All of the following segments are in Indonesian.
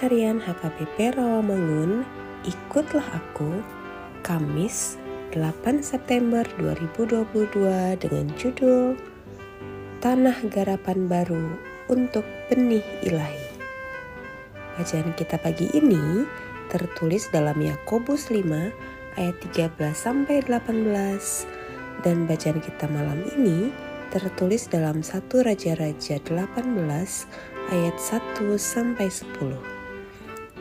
Harian HKBP Rawamangun, ikutlah aku, Kamis 8 September 2022 dengan judul Tanah Garapan Baru untuk Benih Ilahi. Bacaan kita pagi ini tertulis dalam Yakobus 5 ayat 13 sampai 18 dan bacaan kita malam ini tertulis dalam 1 Raja-Raja 18 ayat 1 sampai 10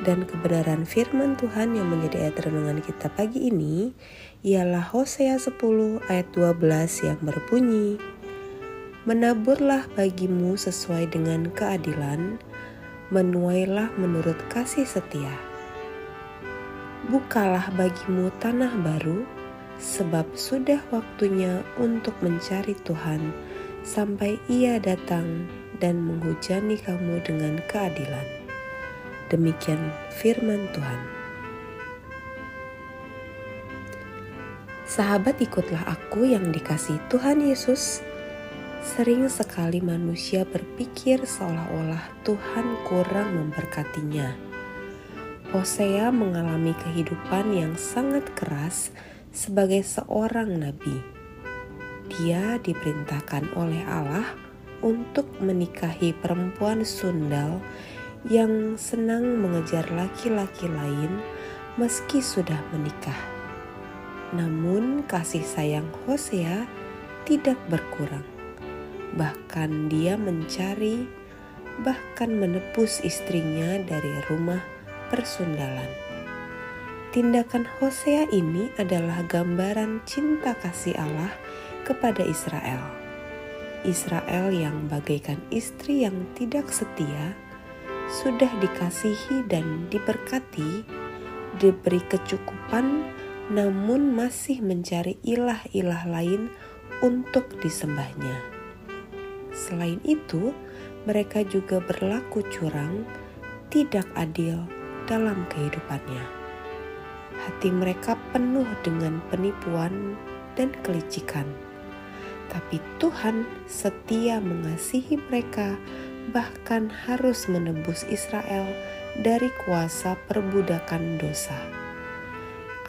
dan kebenaran firman Tuhan yang menjadi ayat renungan kita pagi ini ialah Hosea 10 ayat 12 yang berbunyi Menaburlah bagimu sesuai dengan keadilan, menuailah menurut kasih setia. Bukalah bagimu tanah baru, sebab sudah waktunya untuk mencari Tuhan sampai Ia datang dan menghujani kamu dengan keadilan. Demikian firman Tuhan. Sahabat ikutlah aku yang dikasih Tuhan Yesus. Sering sekali manusia berpikir seolah-olah Tuhan kurang memberkatinya. Hosea mengalami kehidupan yang sangat keras sebagai seorang nabi. Dia diperintahkan oleh Allah untuk menikahi perempuan sundal yang senang mengejar laki-laki lain meski sudah menikah. Namun kasih sayang Hosea tidak berkurang. Bahkan dia mencari bahkan menebus istrinya dari rumah persundalan. Tindakan Hosea ini adalah gambaran cinta kasih Allah kepada Israel. Israel yang bagaikan istri yang tidak setia sudah dikasihi dan diberkati, diberi kecukupan, namun masih mencari ilah-ilah lain untuk disembahnya. Selain itu, mereka juga berlaku curang, tidak adil dalam kehidupannya. Hati mereka penuh dengan penipuan dan kelicikan, tapi Tuhan setia mengasihi mereka bahkan harus menebus Israel dari kuasa perbudakan dosa.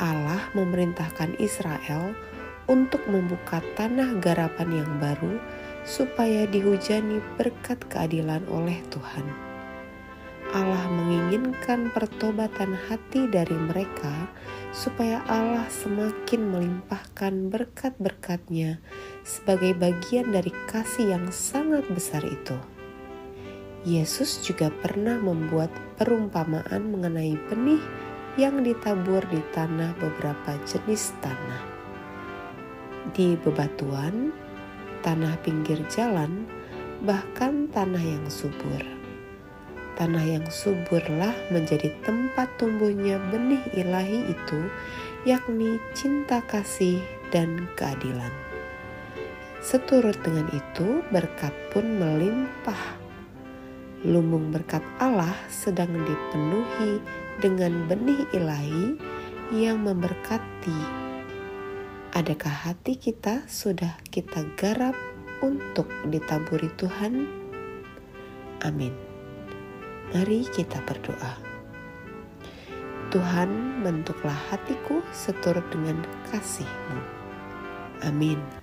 Allah memerintahkan Israel untuk membuka tanah garapan yang baru supaya dihujani berkat keadilan oleh Tuhan. Allah menginginkan pertobatan hati dari mereka supaya Allah semakin melimpahkan berkat-berkatnya sebagai bagian dari kasih yang sangat besar itu. Yesus juga pernah membuat perumpamaan mengenai benih yang ditabur di tanah beberapa jenis tanah. Di bebatuan, tanah pinggir jalan, bahkan tanah yang subur. Tanah yang suburlah menjadi tempat tumbuhnya benih ilahi itu, yakni cinta kasih dan keadilan. Seturut dengan itu, berkat pun melimpah lumbung berkat Allah sedang dipenuhi dengan benih ilahi yang memberkati. Adakah hati kita sudah kita garap untuk ditaburi Tuhan? Amin. Mari kita berdoa. Tuhan, bentuklah hatiku seturut dengan kasih-Mu. Amin.